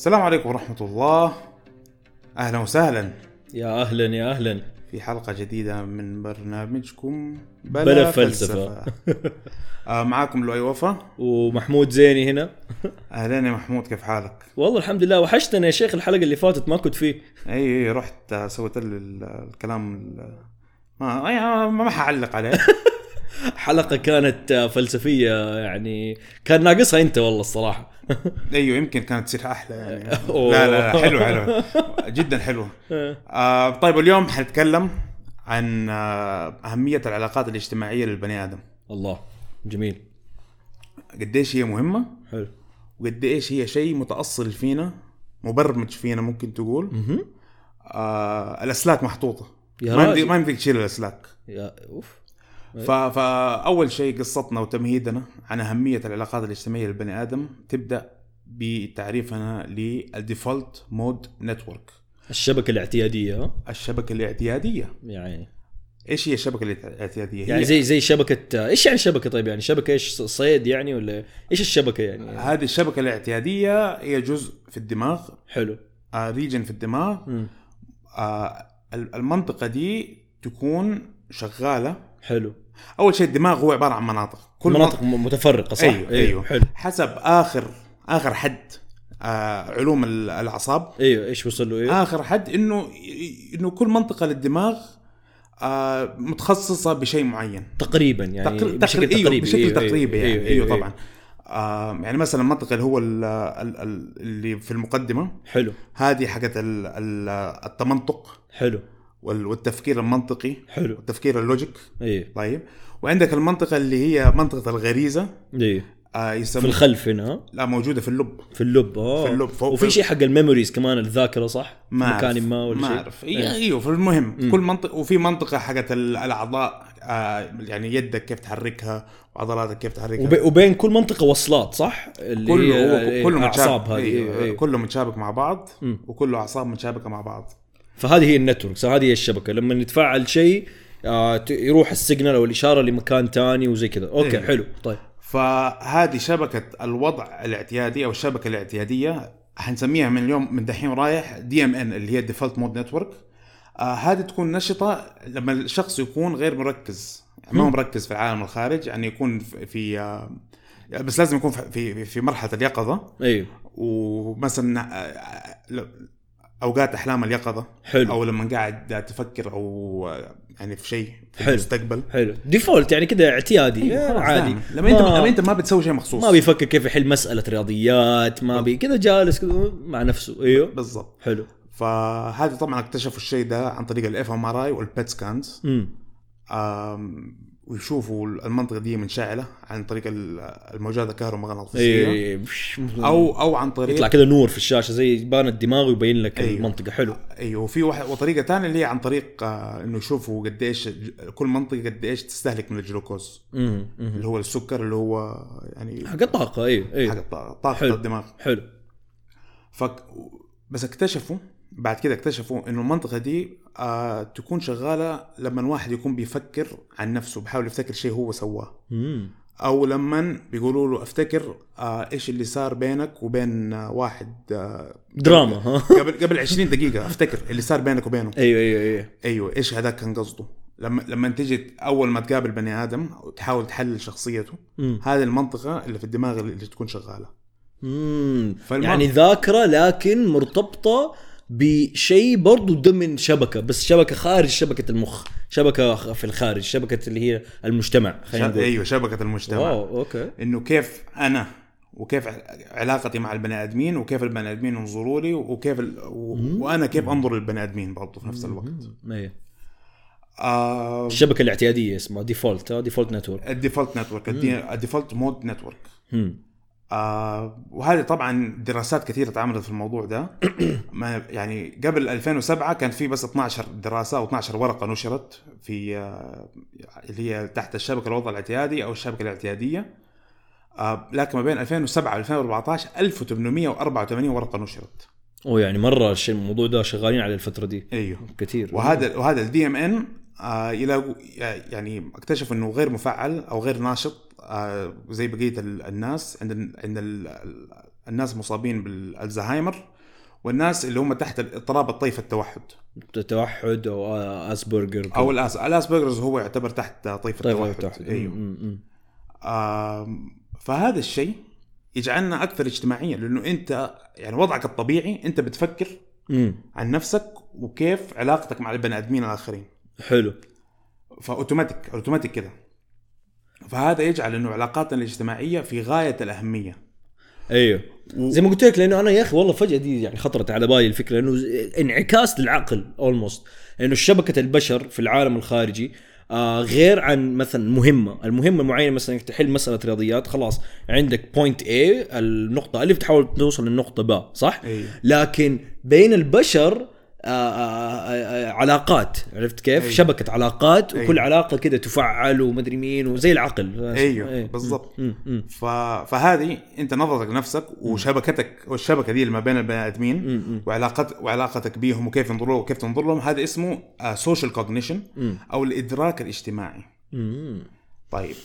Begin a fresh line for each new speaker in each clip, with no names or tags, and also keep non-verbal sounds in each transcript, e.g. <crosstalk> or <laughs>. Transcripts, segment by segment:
السلام عليكم ورحمة الله. أهلا وسهلا.
يا أهلا يا أهلا.
في حلقة جديدة من برنامجكم بلا,
بلا فلسفة.
آه معاكم لؤي وفا.
ومحمود زيني هنا.
أهلين يا محمود كيف حالك؟
والله الحمد لله وحشتنا يا شيخ الحلقة اللي فاتت ما كنت فيه.
أي أي رحت آه، سويت الكلام ما ما حعلق عليه. <laughs>
حلقة كانت فلسفية يعني كان ناقصها أنت والله الصراحة. <laughs>
أيوه يمكن كانت تصير أحلى يعني. <laughs> لا لا لا حلو حلو جدا حلو <laughs> آه طيب اليوم حنتكلم عن آه أهمية العلاقات الاجتماعية للبني آدم.
الله جميل.
قديش هي مهمة؟
حلو.
وقد إيش هي شيء متأصل فينا مبرمج فينا ممكن تقول. آه الأسلاك محطوطة.
يا
ما يمديك
راجل.
ما يمديك تشيل الأسلاك.
يا
أوف. فأول شيء قصتنا وتمهيدنا عن أهمية العلاقات الاجتماعية للبني آدم تبدأ بتعريفنا لل default mode
network الشبكة الاعتيادية.
الشبكة الاعتيادية.
يعني
إيش هي الشبكة الاعتيادية؟
يعني زي زي شبكة إيش يعني شبكة طيب؟ يعني شبكة إيش؟ صيد يعني ولا إيش الشبكة يعني؟
هذه الشبكة الاعتيادية هي جزء في الدماغ.
حلو.
آه region في الدماغ. آه ال- المنطقة دي تكون شغالة
حلو.
أول شيء الدماغ هو عبارة عن مناطق. كل
مناطق متفرقة صح؟
أيوه أيوه
حلو.
حسب اخر آخر حد آه علوم ال- الأعصاب.
أيوه إيش وصل له أيوه.
آخر حد انه إنه كل منطقة للدماغ آه متخصصة بشيء معين.
تقريبا يعني
تقر...
بشكل
تقر... أيوه
تقريبي.
بشكل
أيوه،
تقريبي يعني.
أيوه,
أيوه, طبعا. آه يعني مثلا المنطقة اللي هو ال... ال... ال... اللي في المقدمة.
حلو.
هذه حقت ال... ال... التمنطق.
حلو.
والتفكير المنطقي
حلو.
والتفكير ال
logic.
أيوه طيب. وعندك المنطقة اللي هي منطقة الغريزة.
أيوه
آه
في
يسمى
الخلف هنا؟
لا موجودة في اللب.
في اللب آه.
في اللب، فوق-
وفي شيء حق ال memories كمان الذاكرة صح؟
ما
في. مكان ما ولا
ما
شيء؟
أعرف. أيوه أيوه فالمهم كل منطقة وفي منطقة حقت ال- الأعضاء آه يعني يدك كيف تحركها وعضلاتك كيف تحركها.
وب... وبين كل منطقة وصلات صح؟ اللي
كله
هي
هو كله
اعصاب
متشابك
هذه
أيوه.
أيوه.
كله متشابك مع بعض
مم.
وكله أعصاب متشابكة مع بعض.
فهذه هي ال network هذه هي الشبكة. لما يتفاعل شيء آه يروح ال signal أو الإشارة لمكان ثاني وزي كذا. okay
أيوه.
حلو. طيب.
فهذه شبكة الوضع الاعتيادي أو الشبكة الاعتيادية حنسميها من اليوم من دحين رايح DMN اللي هي default mode network آه هذه تكون نشطة لما الشخص يكون غير مركز. يعني ما هو مركز في العالم الخارج يعني يكون في, آه بس لازم يكون في في, في مرحلة اليقظة.
أيوه.
ومثلا آه، أوقات أحلام اليقظة
حلو.
أو لما قاعد تفكر أو يعني في شيء في
حلو.
المستقبل.
حلو. default يعني كذا اعتيادي
خلاص
عادي.
نعم. لما أنت
ما-
لما أنت ما بتسوي شيء مخصوص.
ما بيفكر كيف يحل مسألة رياضيات ما بي كذا جالس كذا مع نفسه. أيوه.
بالضبط.
حلو.
فهذا طبعا اكتشفوا الشيء ده عن طريق ال fMRI وال PET
scans
ويشوفوا المنطقة دي منشعلة عن طريق ال- الموجات الكهرومغناطيسيه
اي
أو أو عن طريق
يطلع كذا نور في الشاشة زي يبان الدماغ ويبين لك
أيوه.
المنطقة. حلو.
أيوه وفي واحد وطريقة ثانية اللي هي عن طريق آه، إنه يشوفوا قديش كل منطقة قديش تستهلك من الجلوكوز. اللي هو السكر اللي هو يعني
حق الطاقه أيوه
حق
أيوه
الط- طاقة
حلو.
الدماغ.
حلو.
فك... بس اكتشفوا بعد كده اكتشفوا إنه المنطقة دي آه تكون شغالة لما الواحد يكون بيفكر عن نفسه بيحاول يفتكر شيء هو سواه. أو لما بيقولوا له أفتكر آه إيش اللي صار بينك وبين آه واحد آه
دراما ها؟ <laughs>
قبل قبل 20 دقيقة أفتكر اللي صار بينك وبينه.
أيوه أيوه أيوه.
أيوه إيش هذاك كان قصده. لما لما تيجي أول ما تقابل بني آدم وتحاول تحلل شخصيته
مم.
هذه المنطقة اللي في الدماغ اللي تكون شغالة.
امم يعني ذاكرة لكن مرتبطة بشيء برضو ضمن شبكة بس شبكة خارج شبكة المخ شبكة في الخارج شبكة اللي هي المجتمع خلينا. نقول.
أيوه شبكة المجتمع.
wow okay.
إنه كيف أنا وكيف علاقتي مع البني آدمين وكيف البني آدمين ينظروا لي وكيف ال... و... وأنا كيف أنظر للبني آدمين برضه في نفس الوقت.
أيوه.
آه
الشبكة الاعتيادية اسمها default default network
ال default network ال default mode network. آه وهذه طبعا دراسات كثيرة اتعملت في الموضوع ده. <clears throat> ما يعني قبل 2007 كان في بس 12 دراسة أو 12 ورقة نشرت في آه اللي هي تحت الشبكة الوضع الاعتيادي أو الشبكة الاعتيادية. آه لكن ما بين 2007 و 2014 1884 ورقة نشرت.
أوه يعني مرة الشيء الموضوع ده شغالين على الفترة دي.
أيوه.
كثير.
وهذا وهذا الدي ام ان يلاقوا يعني اكتشفوا إنه غير مفعل أو غير ناشط. زي بقية ال- الناس عند عند ال الناس مصابين بالزهايمر والناس اللي هم تحت اضطراب الطيف التوحد.
توحد أو اسبرجر
أو الأس... الأسبرجرز هو يعتبر تحت طيف
طيب
التوحد.
توحد
إيوه.
م- م- م.
آم، فهذا الشيء يجعلنا أكثر اجتماعيه لأنه أنت يعني وضعك الطبيعي أنت بتفكر
م.
عن نفسك وكيف علاقتك مع البني آدمين الآخرين.
حلو.
فأوتوماتيك أوتوماتيك كده. فهذا يجعل إنه علاقاتنا الاجتماعية في غاية الأهمية
أيوه
و-
زي ما قلت لك لأنه أنا يا أخي والله فجأة دي يعني خطرت على بالي الفكرة انه انعكاس للعقل almost لأنه شبكة البشر في العالم الخارجي آه غير عن مثلا مهمة، المهمة المعينه مثلا إنك تحل مسألة رياضيات خلاص عندك point A النقطة ألف تحاول توصل للنقطة ب صح؟
أيوه.
لكن بين البشر علاقات عرفت كيف؟
أيوه.
شبكة علاقات وكل
أيوه.
علاقة كده تفعل ومدري مين وزي العقل.
أيوه
إيه.
بالضبط. ف... فهذه أنت نظرتك لنفسك وشبكتك والشبكة دي اللي ما بين البني آدمين وعلاقت وعلاقتك بيهم وكيف ينظر لهم وكيف تنظر لهم هذا اسمه social cognition أو الإدراك الاجتماعي.
م-
طيب.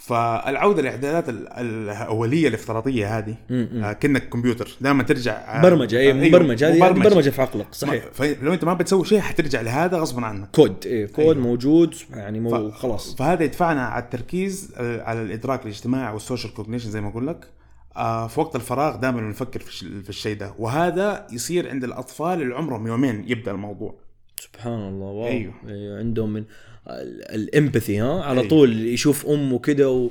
فالعودة لاعدادات ال- الأولية الافتراضية هذه آه كأنك كمبيوتر دائما ترجع آه،
برمجة اي
أيوه،
مبرمجه هذه. برمجة في عقلك صحيح
فلو أنت ما بتسوي شيء حترجع لهذا غصبا عنك
كود إيه كود
أيوه.
موجود يعني مو خلاص
فهذا يدفعنا على التركيز آه، على الإدراك الاجتماعي وال social cognition زي ما أقول لك آه، في وقت الفراغ دائما بنفكر في الش- في الشيء ده وهذا يصير عند الأطفال اللي عمرهم يومين يبدأ الموضوع
سبحان الله واو
أيوه.
أيوه. عندهم من الإمباثي ها؟ على. طول يشوف امه كده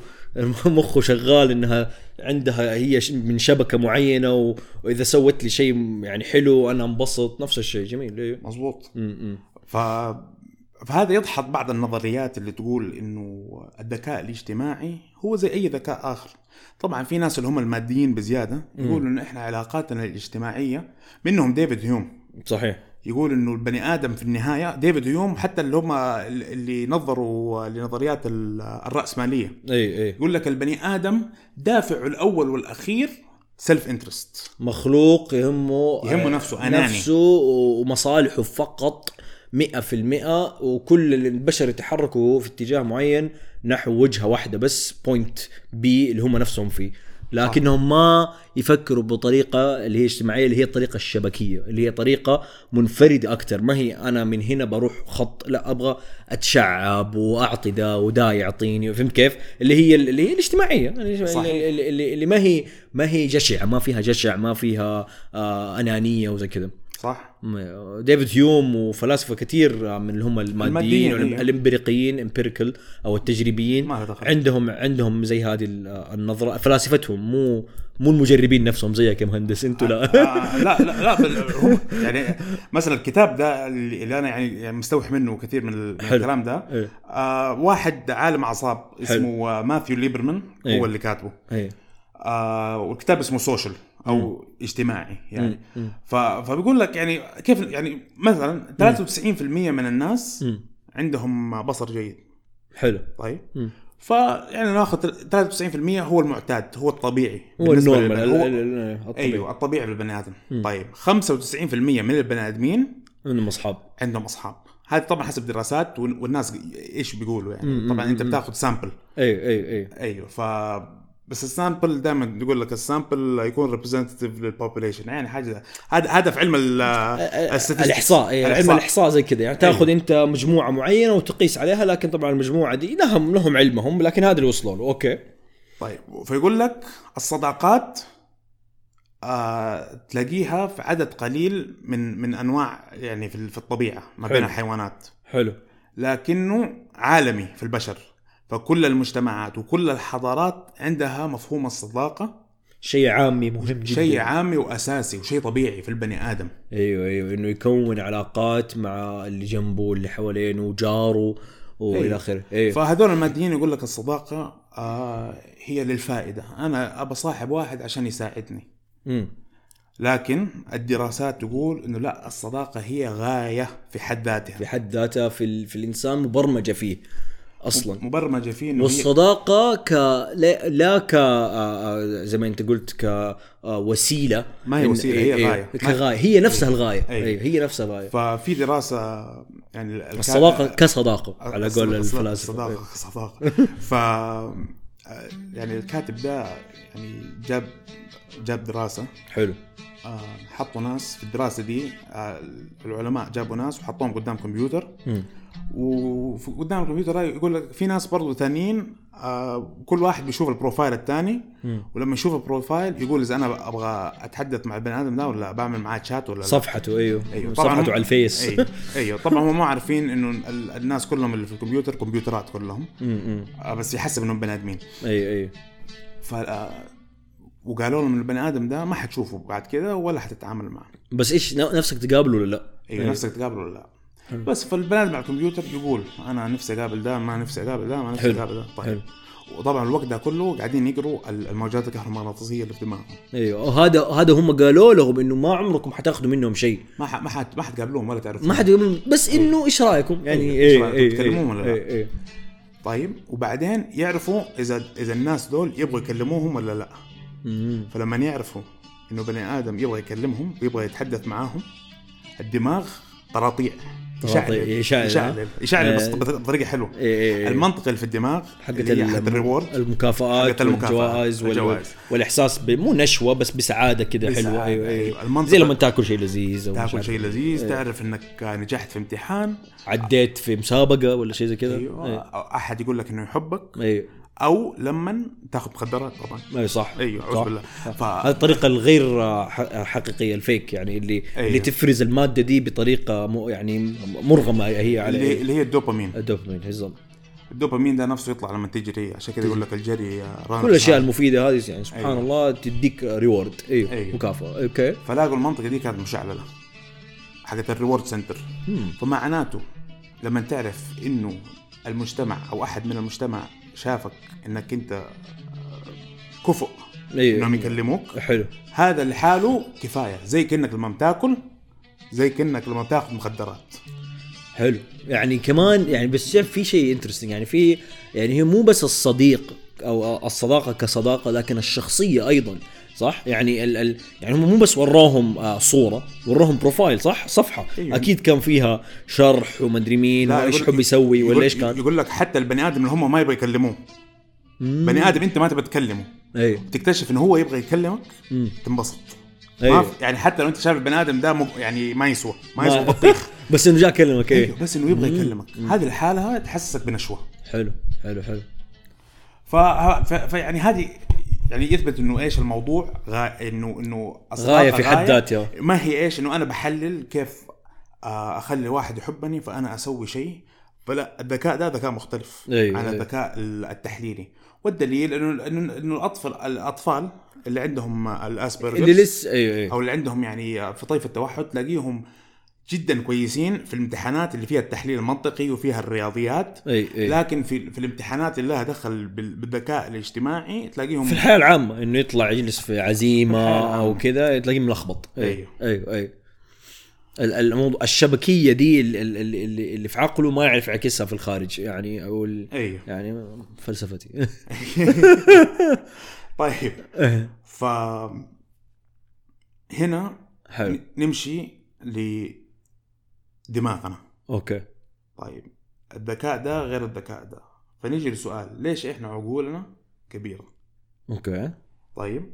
ومخه شغال إنها عندها هي من شبكة معينة و... وإذا سوت لي شيء يعني حلو أنا انبسط نفس الشيء جميل أيوه
مزبوط.
م- م.
ف فهذا يدحض بعض النظريات اللي تقول إنه الذكاء الاجتماعي هو زي أي ذكاء آخر. طبعا في ناس اللي هم الماديين بزيادة يقولوا إنه إحنا علاقاتنا الاجتماعية منهم ديفيد هيوم.
صحيح.
يقول إنه البني آدم في النهاية ديفيد هيوم حتى اللي هم اللي نظروا لنظريات ال- الرأسمالية.
إي إي.
يقول لك البني آدم دافعه الأول والأخير self interest
مخلوق يهمه
يهمه نفسه، أناني.
نفسه ومصالحه فقط مئة في المئة وكل البشر يتحركوا في اتجاه معين نحو وجهة واحدة بس point B اللي هم نفسهم فيه. لكنهم ما يفكروا بطريقة اللي هي اجتماعية اللي هي الطريقة الشبكية اللي هي طريقة منفردة أكثر ما هي أنا من هنا بروح خط لا أبغى أتشعب وأعطي دا ودا يعطيني فهمت كيف؟ اللي هي اللي هي الاجتماعية
صحيح.
اللي, اللي, اللي ما هي ما هي جشع ما فيها جشع ما فيها آه أنانية وزي كذا
صح
ديفيد هيوم وفلاسفة كثير من اللي هم الماديين
الماديين، أيوه.
الإمبريقيين إمبيريكال أو التجريبيين
ما دخل.
عندهم عندهم زي هذه ال- النظرة فلاسفتهم مو مو المجربين نفسهم زيك يا مهندس أنتوا لا
آه لا لا لا بل هم يعني مثلا الكتاب ده اللي أنا يعني يعني مستوحي منه كثير من. الكلام ده
إيه.
آه واحد عالم أعصاب اسمه آه ماثيو ليبرمان
إيه.
هو اللي كاتبه
إيه.
آه والكتاب اسمه Social أو اجتماعي يعني. ف... فبيقول لك يعني كيف يعني مثلا 93% من الناس
مم.
عندهم بصر جيد.
حلو.
طيب.
مم.
فيعني ناخذ 93% هو المعتاد هو الطبيعي
هو ال normal
هو-
ال- ال- الطبيعي.
أيوه الطبيعي للبني آدم. طيب 95% من البني آدمين
انهم أصحاب.
عندهم أصحاب. هذا طبعا حسب دراسات وال- والناس إيش بيقولوا يعني. طبعا أنت بتاخذ sample
اي اي اي
أيوه ف بس ال sample دائما يقول لك ال sample يكون representative لل population يعني حاجة هذا في علم ال الstatistics.
الإحصاء إيه، علم الإحصاء. زي كذا. يعني تأخذ أنت مجموعة معينة وتقيس عليها لكن طبعا المجموعة دي لهم لهم علمهم لكن هذا اللي وصلوا له. أوكي.
طيب فيقول لك الصداقات آه تلاقيها في عدد قليل من من أنواع يعني في في الطبيعة ما بين. الحيوانات.
حلو.
لكنه عالمي في البشر. فكل المجتمعات وكل الحضارات عندها مفهوم الصداقة.
شيء عامي مهم جدا.
شيء عامي وأساسي وشيء طبيعي في البني آدم.
أيوه أيوه. إنه يكون علاقات مع اللي جنبه واللي حوالينه وجاره وإلى
أيوة.
آخره. أيوه.
فهذول الماديين يقول لك الصداقة آه هي للفائدة. أنا أبى صاحب واحد عشان يساعدني.
امم
لكن الدراسات تقول إنه لا الصداقة هي غاية في حد ذاتها.
في حد ذاتها في, ال... في الإنسان مبرمجة فيه. أصلا.
مبرمجة فيه هي
والصداقة ك لا, لا ك آه، آه، زي ما أنت قلت كوسيله
ما هي وسيلة، هي غاية.
كغايه هي نفسها الغاية.
أيوة.
أيوه هي نفسها الغاية.
ففي دراسة يعني
الصداقة كصداقة على قول الفلاسفة.
صداقة
أيوة.
صداقه ف آه، يعني الكاتب ده يعني جاب جاب دراسة.
حلو.
آه، حطوا ناس في الدراسة دي آه، العلماء جابوا ناس وحطوهم قدام كمبيوتر.
مم.
وقدام الكمبيوتر يقول لك في ناس برضو ثانيين آه، كل واحد بيشوف ال profile
الثاني.
ولما يشوف ال profile يقول إذا أنا أبغى أتحدث مع البني آدم ده ولا بعمل معاه شات ولا لا
صفحته أيوه,
أيوه.
صفحته
هم-
على الفيس
أيوه أيوه طبعا هم ما عارفين إنه ال- الناس كلهم اللي في الكمبيوتر كمبيوترات كلهم. آه، بس يحسب إنهم بني آدمين
أيوه أيوه
ف آه، وقالوا لهم البني آدم ده ما حتشوفه بعد كده ولا حتتعامل معه
بس إيش نفسك تقابله ولا لا؟
أيوه
أيوه.
نفسك تقابله ولا لا. بس فالبني آدم على الكمبيوتر يقول أنا نفسي أقابل ده ما نفسي أقابل ده ما نفسي. أقابل ده. طيب.
حلو.
وطبعا الوقت ده كله قاعدين يقروا ال- الموجات الكهرومغناطيسية اللي في دماغهم
أيوه. وهذا هذا هم قالوا لهم إنه ما عمركم حتاخذوا منهم شيء.
ما ح... ما حت... ما حتقابلوهم ولا تعرفوا
ما حد بس إنه إيش رأيكم؟ يعني
إيه، إيش
إيه
رأيكم؟
إيه
تكلموهم ولا لا؟ طيب وبعدين يعرفوا اذا إذا الناس دول يبغوا يكلموهم ولا لا. فلما يعرفوا إنه بني آدم يبغى يكلمهم ويبغى يتحدث معاهم الدماغ طراطيع
طراطيع، يشعل،
يشعل يشعل بس
آه.
بطريقه حلوة
إيه إيه إيه.
المنطقة اللي في الدماغ
حقت
الريورد
المكافآت
حقت
والجوائز وال...
الجوائز.
والإحساس. مو نشوة بس
بسعادة
كده
حلوة
أيوه.
أيوه
زي لما تاكل شيء لذيذ
تاكل. شيء لذيذ. تعرف إنك نجحت في امتحان
عديت في مسابقة ولا شيء زي كذا
أيوه أحد يقول لك إنه يحبك
أيوه
أو لما تاخذ مخدرات طبعا
إي صح
أيوه
صح.
اعوذ بالله ف...
هذه الطريقة الغير ح- حقيقية ال fake يعني اللي
أيوه.
اللي تفرز المادة دي بطريقة م... يعني مرغمة هي
اللي,
على
اللي هي الدوبامين
الدوبامين بالضبط
الدوبامين ده نفسه يطلع لما تجري عشان كذا يقول لك الجري run
كل الأشياء المفيدة هذه يعني سبحان
أيوه.
الله تديك reward أيوه
أيوه.
مكافأة okay
فلاقوا المنطقة دي كانت مشعللة حقت ال reward
center.
فمعناته لما تعرف إنه المجتمع أو أحد من المجتمع شافك إنك أنت آه، كفؤ.
أيوه.
إنهم يكلموك.
حلو.
هذا لحاله كفاية. زي كأنك لما بتاكل زي كأنك لما بتاخذ مخدرات.
حلو. يعني كمان يعني بس شايف في شيء interesting يعني في يعني هي مو بس الصديق أو الصداقة كصداقة لكن الشخصية أيضا. صح؟ يعني ال ال يعني هم مو بس وراهم آه صورة وراهم profile صح؟ صفحة.
أيوه.
أكيد كان فيها شرح ومدري مين
وإيش
يحب يسوي ولا إيش كان.
يقول لك حتى البني آدم اللي هم ما يبغى يكلموه. بني آدم أنت ما تبغى تكلمه.
أيوه
تكتشف انه هو يبغى يكلمك
مم.
تنبسط. ما
أيوه
في يعني حتى لو أنت شايف البني آدم ده يعني ما يسوى ما
ما-
يسوى. <laughs> بطيخ
بس إنه جاء كلمك إيه.
أيوه بس إنه يبغى يكلمك. هذه الحالة تحسسك بنشوة.
حلو حلو حلو.
ف... ف... فيعني هذه يعني يثبت إنه إيش الموضوع غا... إنه إنه
غاية في حد ذاتها.
ما هي إيش؟ إنه أنا بحلل كيف آه، أخلي واحد يحبني فأنا أسوي شيء. فلا الذكاء ده ذكاء مختلف
أيوة،
عن
أيوة.
الذكاء التحليلي. والدليل إنه إنه الأطفال الأطفال اللي عندهم الاسبرجر
اللي لسه أيوه أيوه.
أو اللي عندهم يعني في طيف التوحد تلاقيهم جدا كويسين في الامتحانات اللي فيها التحليل المنطقي وفيها الرياضيات.
أي أي.
لكن في في الامتحانات اللي لها دخل بال- بالذكاء الاجتماعي تلاقيهم
في الحياة العامة إنه يطلع يجلس في
عزيمة.
أو كذا تلاقيه ملخبط.
أيوه.
أيوه أيوه. ال- الموضوع الشبكية دي ال- ال- ال- اللي اللي في عقله ما يعرف يعكسها في الخارج يعني أو
أيوه.
يعني فلسفتي. <laughs>
طيب. ف هنا
حلو.
نمشي لدماغنا
okay.
طيب الذكاء ده غير الذكاء ده. فنيجي لسؤال ليش إحنا عقولنا كبيرة؟
أوكي.
طيب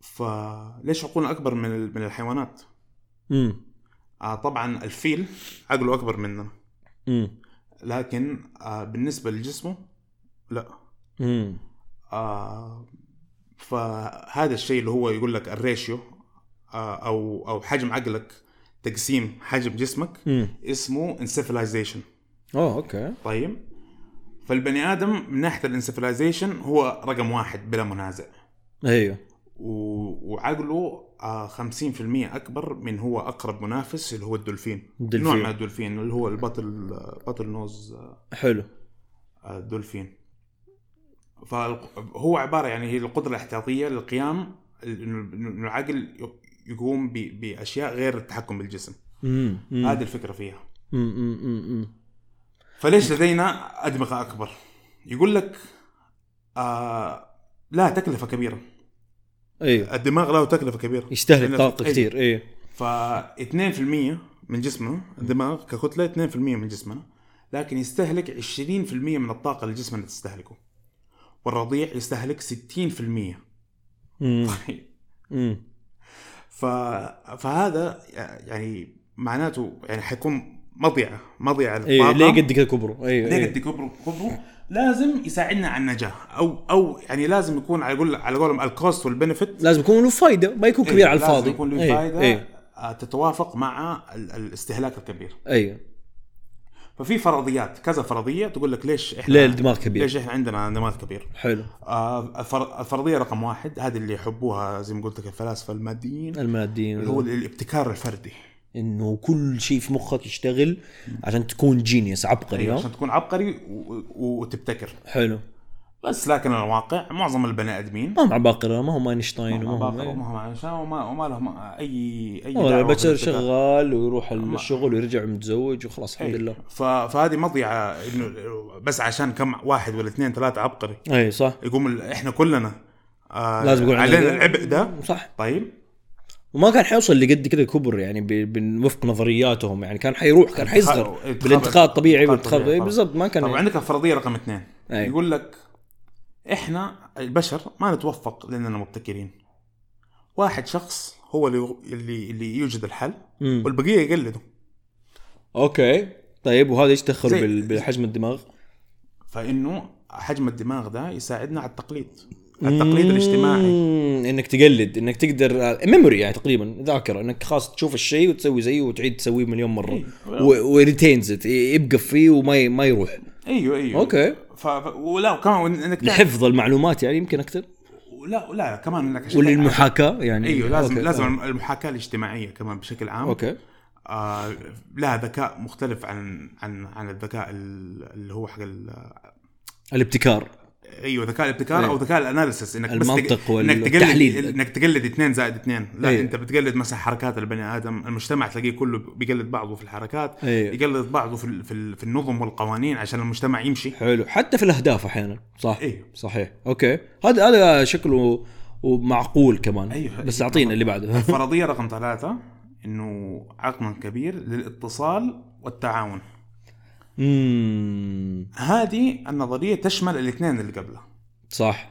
فليش عقولنا أكبر من من الحيوانات؟
امم
آه طبعا الفيل عقله أكبر مننا.
امم
لكن آه بالنسبة لجسمه لا.
امم
آه فهذا الشيء اللي هو يقول لك ال ratio آه أو أو حجم عقلك تقسيم حجم جسمك
امم
اسمه encephalization
أوه okay.
طيب. فالبني آدم من ناحية ال encephalization هو رقم واحد بلا منازع.
أيوه.
و- وعقله آه 50% أكبر من هو أقرب منافس اللي هو الدولفين.
الدولفين.
نوع من الدولفين اللي هو البطل بطل نوز آه،
حلو.
الدولفين. فهو عبارة يعني هي القدرة الاحتياطية للقيام انه العقل يقوم بأشياء غير التحكم بالجسم. هذه الفكرة فيها. فليش لدينا أدمغة أكبر؟ يقول لك آه لا تكلفة كبيرة.
أيوه
الدماغ له تكلفة كبيرة.
يستهلك طاقة
أيوة.
كثير أيوه
ف 2% من جسمنا الدماغ ككتلة 2% من جسمنا لكن يستهلك 20% من الطاقة اللي جسمنا تستهلكه. والرضيع يستهلك 60%
مم.
ف... فهذا يعني معناته يعني حيكون مضيعة
مضيعة
للطاقة.
ليه قد كذا كبره أيوه
ليه
أيوة.
قد كبره كبره لازم يساعدنا على النجاه أو أو يعني لازم يكون على قول على قولهم ال cost وال benefit
لازم يكون له فايدة ما يكون كبير على الفاضي.
لازم يكون له. فائده
أيوه
آه، تتوافق مع ال- الاستهلاك الكبير.
أيوه
ففي فرضيات كذا فرضية تقول لك ليش إحنا
ليه الدماغ كبير؟
ليش إحنا عندنا دماغ كبير.
حلو.
آه الفر... الفرضية رقم واحد هذه اللي يحبوها زي ما قلت لك الفلاسفة الماديين
الماديين.
اللي هو الابتكار الفردي.
إنه كل شيء في مخك يشتغل عشان تكون جينيوس عبقري
أيوة؟ عشان تكون عبقري. وتبتكر.
حلو.
بس. لكن الواقع معظم البني آدمين
ما هم عباقرة ما هم أينشتاين
ما
وما هم
وما هم عايشين وما, وما لهم اي أي
هو
دعوة
البشر. شغال ويروح الشغل ويرجع متزوج وخلاص الحمد
أي.
لله.
ف... فهذه مضيعة إنه بس عشان كم واحد ولا اثنين ثلاثة عبقري.
اي صح.
يقوم ال... إحنا كلنا آه
لازم يكون عندنا
علينا. العبء ده.
صح.
طيب.
وما كان حيوصل لقد كذا كبر يعني وفق نظرياتهم يعني كان حيروح كان حيصغر
انتخاب-
بالانتقاء الطبيعي
طبيعي،
بالضبط ما كان
طب عندك الفرضية رقم اثنين.
أي.
يقول لك إحنا البشر ما نتوفق لأننا مبتكرين. واحد شخص هو اللي اللي, اللي يوجد الحل
مم.
والبقية يقلدوا.
أوكي. طيب وهذا إيش دخل بحجم الدماغ؟
فإنه حجم الدماغ ده يساعدنا على التقليد. التقليد الاجتماعي.
إنك تقلد إنك تقدر memory يعني تقريبا ذاكرة. إنك خلاص تشوف الشيء وتسوي زيه وتعيد تسويه مليون مرة.
إيه.
و retains يبقى فيه وما ي- ما يروح.
أيوه أيوه
أوكي.
ف... ولا وكمان إنك
لحفظ المعلومات يعني يمكن أكثر؟
لا لا كمان إنك عشان
وللمحاكاه يعني؟
إيوه لازم
أوكي.
لازم
آه.
المحاكاة الاجتماعية كمان بشكل عام.
أوكي.
آه لها ذكاء مختلف عن عن عن الذكاء ال- اللي هو حق ال-
الابتكار.
أيوه ذكاء الابتكار
أيوة.
أو ذكاء ال analysis إنك
المنطق
بس انك تقلد. إنك تقلد اثنين زائد اثنين. لا
أيوة.
أنت بتقلد مثلا حركات البني آدم. المجتمع تلاقيه كله بيقلد بعضه في الحركات
أيوة.
يقلد بعضه في ال- في, ال- في النظم والقوانين عشان المجتمع يمشي.
حلو. حتى في الأهداف أحيانا. صح.
أيوه
صحيح. أوكي. هذا هذا شكله ومعقول كمان.
أيوه.
بس أعطينا اللي بعده.
الفرضية <laughs> رقم ثلاثة إنه عقل كبير للإتصال والتعاون.
امم
هذه النظرية تشمل الاثنين اللي قبلها
صح.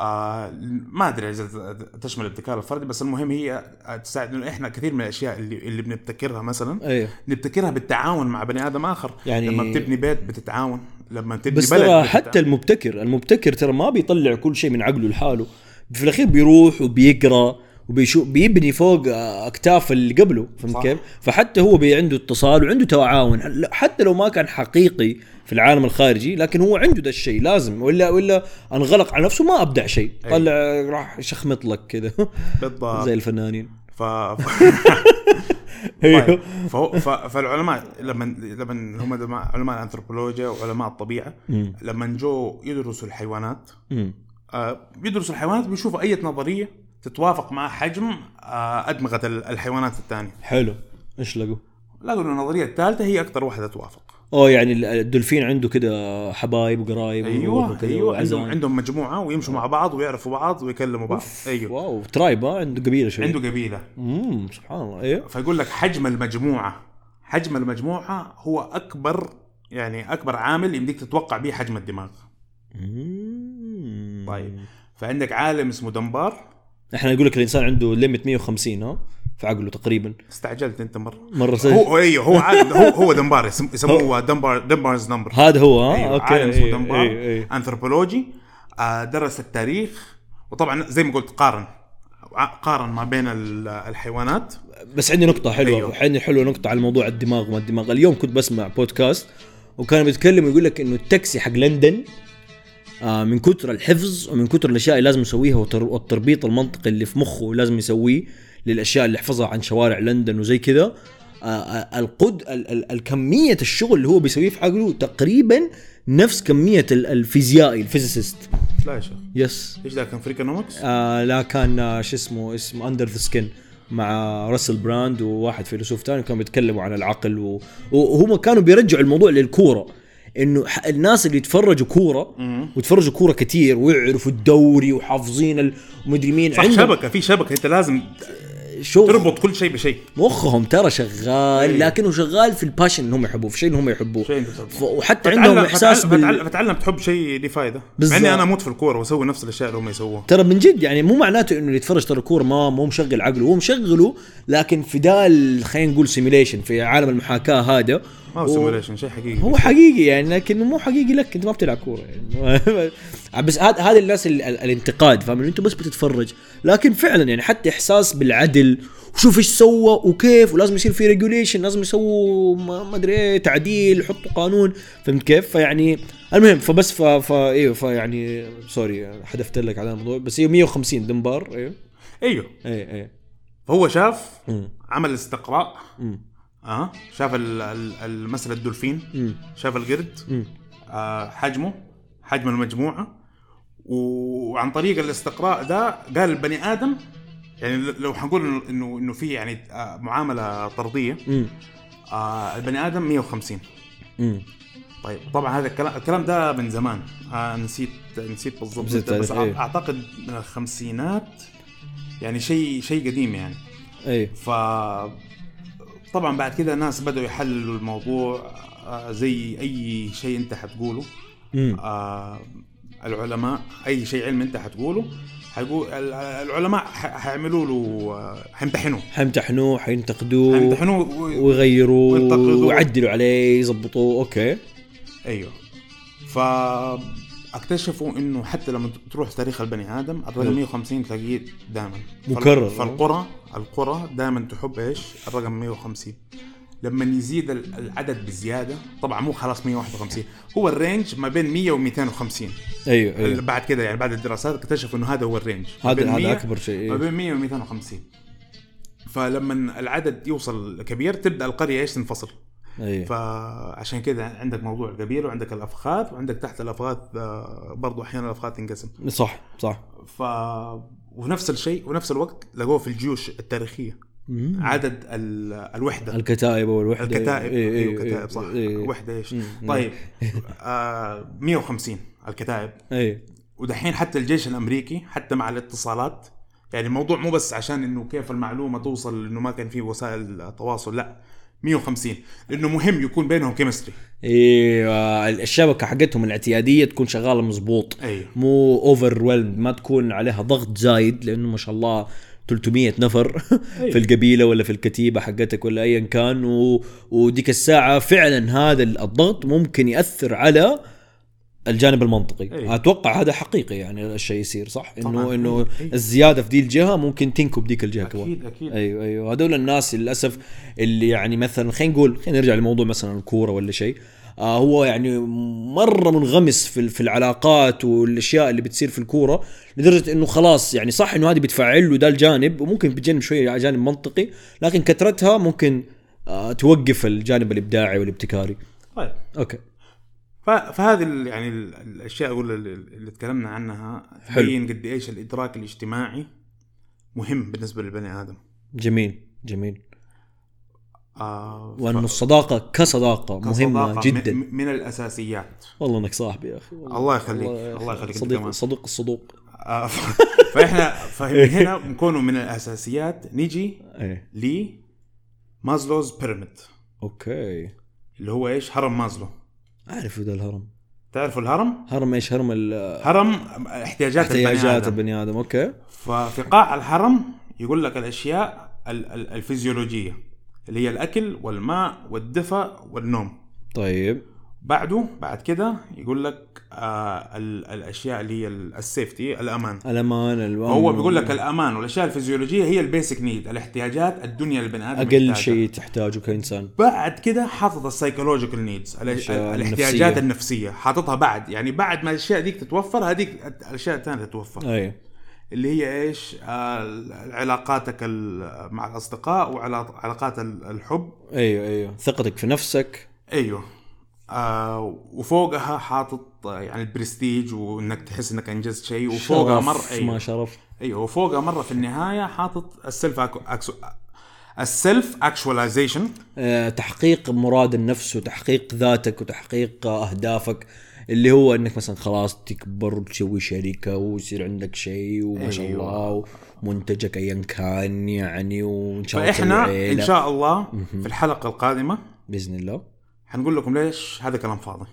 آه ما أدري إذا تشمل الابتكار الفردي بس المهم هي تساعد انه إحنا كثير من الأشياء اللي اللي بنبتكرها مثلا
أيوه.
نبتكرها بالتعاون مع بني آدم آخر.
يعني-
لما بتبني بيت بتتعاون لما تبني
بس
بلد
ترى. حتى المبتكر المبتكر ترى ما بيطلع كل شيء من عقله لحاله. في الأخير بيروح وبيقرأ. وبيشوف بيبني فوق أكتاف اللي قبله فهمت. كيف؟ فحتى هو بي عنده اتصال وعنده تعاون حتى لو ما كان حقيقي في العالم الخارجي لكن هو عنده ده الشيء لازم ولا ولا انغلق على نفسه ما أبدع شيء
أي.
طلع راح شخمط لك كذا
بالضبط
زي الفنانين
ف... ف... <laughs> طيب. ف... فالعلماء لما لما هم علماء الأنثروبولوجيا وعلماء
الطبيعة.
لما جو يدرسوا الحيوانات
مم.
آه، بيدرسوا الحيوانات بيشوفوا أي نظرية تتوافق مع حجم آه، أدمغة ال- الحيوانات الثانية.
حلو. إيش لقوا؟
لقوا إنه النظرية الثالثة هي أكثر واحدة توافق.
أوه يعني الدولفين عنده كده حبايب وقرايب أيوه
أيوه عندهم. عندهم مجموعة ويمشوا مع بعض ويعرفوا بعض ويكلموا بعض. أيوه.
واو ترايب عنده قبيلة شوي.
عنده قبيلة.
امم سبحان الله أيوه
فيقول لك حجم المجموعة حجم المجموعة هو أكبر يعني أكبر عامل يمديك تتوقع به حجم الدماغ.
مم.
طيب فعندك عالم اسمه دمبار.
إحنا نقول لك الإنسان عنده limit 150 ها؟ في عقله تقريبا.
استعجلت أنت مرة.
مرة
هو هو أيوه هو عالم هو هو دنبار يسم- يسموه دنبار دمبارز نمبر.
هذا هو ها؟
أيوه
أوكي.
عالم اسمه
أيوه،
دنبار.
أيوه، أيوه.
انثروبولوجي آه، درس التاريخ. وطبعا زي ما قلت قارن. ع- قارن ما بين ال- الحيوانات.
بس عندي نقطة حلوة.
أيوه.
عندي حلوة نقطة على موضوع الدماغ وما الدماغ اليوم كنت بسمع بودكاست وكان بيتكلم ويقول لك إنه التاكسي حق لندن آه من كثر الحفظ ومن كثر الأشياء اللي لازم يسويها والتر- والتربيط المنطقي اللي في مخه لازم يسويه للأشياء اللي حفظها عن شوارع لندن وزي كذا. آه آه القد ال ال الكمية الشغل اللي هو بيسويه في عقله تقريبا نفس كمية ال- الفيزيائي ال physicist
لا يا شيخ.
yes.
إيش ذا كان Freakonomics؟
آه لا كان آه شو اسمه اسمه Under the Skin مع راسل براند وواحد فيلسوف ثاني كانوا بيتكلموا عن العقل و... وهم كانوا بيرجعوا الموضوع للكورة. إنه الناس اللي يتفرجوا كورة ويتفرجوا كورة كتير ويعرفوا الدوري وحافظين ومدري مين
صح
عندهم
شبكة في شبكة أنت لازم
شوف
تربط كل شيء بشيء
مخهم ترى شغال
إيه.
لكنه شغال في ال passion اللي هم يحبوه في الشيء اللي هم يحبوه
شيء.
ف- وحتى
فتعلم-
عندهم إحساس
فتعلم,
بال...
فتعلم, تحب شيء له فائده مع. إني أنا أموت في الكورة وأسوي نفس الأشياء اللي هم يسووها
ترى من جد يعني مو معناته إنه اللي يتفرج ترى كورة ما مو مشغل عقله هو مشغله لكن في دال خلينا نقول simulation في عالم المحاكاة هذا
ما هو simulation شيء حقيقي.
هو حقيقي يعني لكنه مو حقيقي لك أنت ما بتلعب كورة يعني. <laughs> بس هذا هذا الناس ال- ال- الانتقاد فاهم؟ أنت بس بتتفرج. لكن فعلا يعني حتى إحساس بالعدل وشوف إيش سوى وكيف ولازم يصير في regulation لازم يسووا ما أدري إيه تعديل يحطوا قانون. فهمت كيف؟ فيعني المهم فبس ف, ف... إيوه فيعني سوري حذفت لك على الموضوع. بس هي 150 دمبار إيوه.
إيوه.
إيه إيه.
هو شاف
مم.
عمل استقراء.
مم.
آه شاف مثلا الدولفين
مم.
شاف القرد
مم.
آه حجمه حجم المجموعة وعن طريق الاستقراء ده قال البني آدم يعني لو حنقول إنه إنه في يعني آه معاملة طردية
مم.
آه البني آدم 150
مم.
طيب طبعا هذا الكلام الكلام ده من زمان آه نسيت نسيت بالضبط بس
إيه.
أعتقد من الخمسينات يعني شيء شيء قديم يعني
إيه
ف طبعا بعد كده ناس بدأوا يحللوا الموضوع آه، زي أي شيء أنت حتقوله. آه العلماء أي شيء علمي أنت حتقوله حيقول ال- العلماء حيعملوا له آه، حيمتحنوه.
حيمتحنوه حينتقدوه
حيمتحنوه و-
ويغيروا
وينتقدوا.
ويعدلوا عليه يظبطوه. أوكي.
أيوه. ف اكتشفوا إنه حتى لما تروح تاريخ البني آدم الرقم 150 تلاقيه دائما
مكرر.
فالقرى القرى دائما تحب إيش؟ الرقم 150 لما يزيد ال- العدد بزيادة طبعا مو خلاص 151 هو ال range ما بين 100 و 250
أيوه أيوه.
بعد كده يعني بعد الدراسات اكتشفوا إنه هذا هو ال range. ما
هذا هذا
100
أكبر شيء
ما
إيه.
بين 100 و 250 فلما العدد يوصل كبير تبدأ القرية إيش تنفصل؟
أيوه.
فعشان كده عندك موضوع القبيله وعندك الأفخاذ وعندك تحت الأفخاذ آه، برضو أحيانا الأفخاذ تنقسم.
صح صح.
ف ونفس الشيء ونفس الوقت لقوه في الجيوش التاريخية.
مم.
عدد ال... الوحدة.
الكتائب والوحدة.
الكتائب
إيه، إيه،
أيوه كتائب صح.
إيه.
وحده
إيش.
طيب آه 150 الكتائب.
إيه.
ودحين حتى الجيش الأمريكي حتى مع الاتصالات يعني الموضوع مو بس عشان إنه كيف المعلومة توصل إنه ما كان في وسائل تواصل لا. 150 لأنه مهم يكون بينهم chemistry
إيوه الشبكة حقتهم الاعتيادية تكون شغالة مزبوط
أيوه.
مو over ما تكون عليها ضغط زايد لأنه ما شاء الله 300 نفر <laughs> في القبيلة ولا في الكتيبة حقتك ولا ايا كان. و... وديك الساعة فعلا هذا الضغط ممكن يأثر على الجانب المنطقي.
أي.
أتوقع هذا حقيقي يعني الشيء يصير صح؟
إنه.
إنه
أي.
الزيادة في دي الجهة ممكن تنكب ديك الجهة كمان.
أكيد أكيد.
أيوه أيوه. هذول الناس للأسف اللي يعني مثلا خلينا نقول خلينا نرجع لموضوع مثلا الكورة ولا شيء. آه هو يعني مرة منغمس في في العلاقات والأشياء اللي بتصير في الكورة لدرجة إنه خلاص يعني صح إنه هذه بتفعل له ده الجانب وممكن بتجنب شوية على جانب منطقي لكن كثرتها ممكن آه توقف الجانب الإبداعي والابتكاري.
طيب. أوكي. فهذه يعني ال- الأشياء أقول اللي, تكلمنا عنها. تبين قد إيش الإدراك الاجتماعي مهم بالنسبة للبني آدم.
جميل جميل.
آه
وانه
ف-
الصداقة كصداقة مهمة
كصداقة
جدا.
من, من الأساسيات.
والله إنك صاحبي يا أخي والله-
الله يخليك، الله يخليك
صديق
كمان.
صديق الصدوق.
آه ف- فإحنا فمن هنا نكونوا من الأساسيات. نيجي
إيه.
ل Maslow's pyramid.
أوكي.
اللي هو إيش؟ هرم ماسلو.
أعرف ذا الهرم.
تعرفوا الهرم؟
هرم إيش؟ هرم ال-
هرم احتياجات, البني
احتياجات. البني آدم أوكي.
ففي قاع الهرم يقول لك الأشياء ال- ال- الفيزيولوجية اللي هي الأكل والماء والدفء والنوم.
طيب.
بعده بعد كده يقول لك آه ال- الأشياء اللي هي ال- ال safety
الأمان. الأمان الوام
هو بيقول لك الأمان والأشياء الفيزيولوجية هي ال basic need الاحتياجات الدنيا للبني
آدم
أقل.
شيء تحتاجه كإنسان.
بعد كده حاطط ال psychological
needs
الاحتياجات
النفسية.
النفسية حاططها بعد. يعني بعد ما الأشياء ديك تتوفر هذيك الأشياء الثانية تتوفر.
أي.
اللي هي إيش؟ آه علاقاتك مع الأصدقاء وعلاقات ال- الحب.
أيوه أيوه. ثقتك في نفسك.
أيوه. آه وفوقها حاطط آه، يعني البرستيج وإنك تحس إنك أنجزت شيء وفوقها مرة
ما
أيوه.
شرف
أيوه وفوقها مرة في النهاية حاطط ال self أكو... ال self actualization
آه، تحقيق مراد النفس وتحقيق ذاتك وتحقيق أهدافك اللي هو إنك مثلا خلاص تكبر وتسوي شركة ويصير عندك شيء وما شاء
أيوة.
الله ومنتجك ايا كان يعني وإن شاء الله
فإحنا
إن.
شاء الله في الحلقة القادمة
بإذن الله.
حنقول لكم ليش هذا كلام فاضي.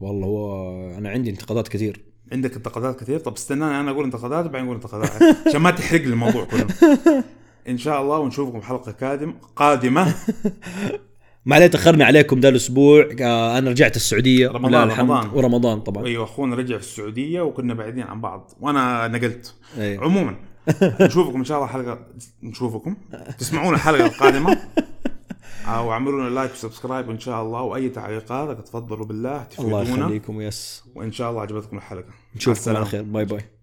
والله هو أنا عندي انتقادات كثير.
عندك انتقادات كثير؟ طب استناني أنا أقول انتقادات وبعدين أقول انتقادات. عشان ما تحرق لي الموضوع كله. <laughs> إن شاء الله ونشوفكم حلقة قادم قادمة. <laughs>
ما عليه تاخرنا عليكم ذا الأسبوع. آه، أنا رجعت السعودية.
رمضان- رمضان.
ورمضان طبعا.
أيوه أخونا رجع في السعودية وكنا بعيدين عن بعض. وأنا نقلت.
أي.
عموما <laughs> نشوفكم إن شاء الله حلقه نشوفكم. تسمعونا الحلقة القادمة. واعملوا لنا like و subscribe إن شاء الله وأي تعليقات تفضلوا بالله
الله
تفيدونا.
يخليكم yes.
وإن شاء الله عجبتكم الحلقة.
نشوفكم على. خير. bye bye.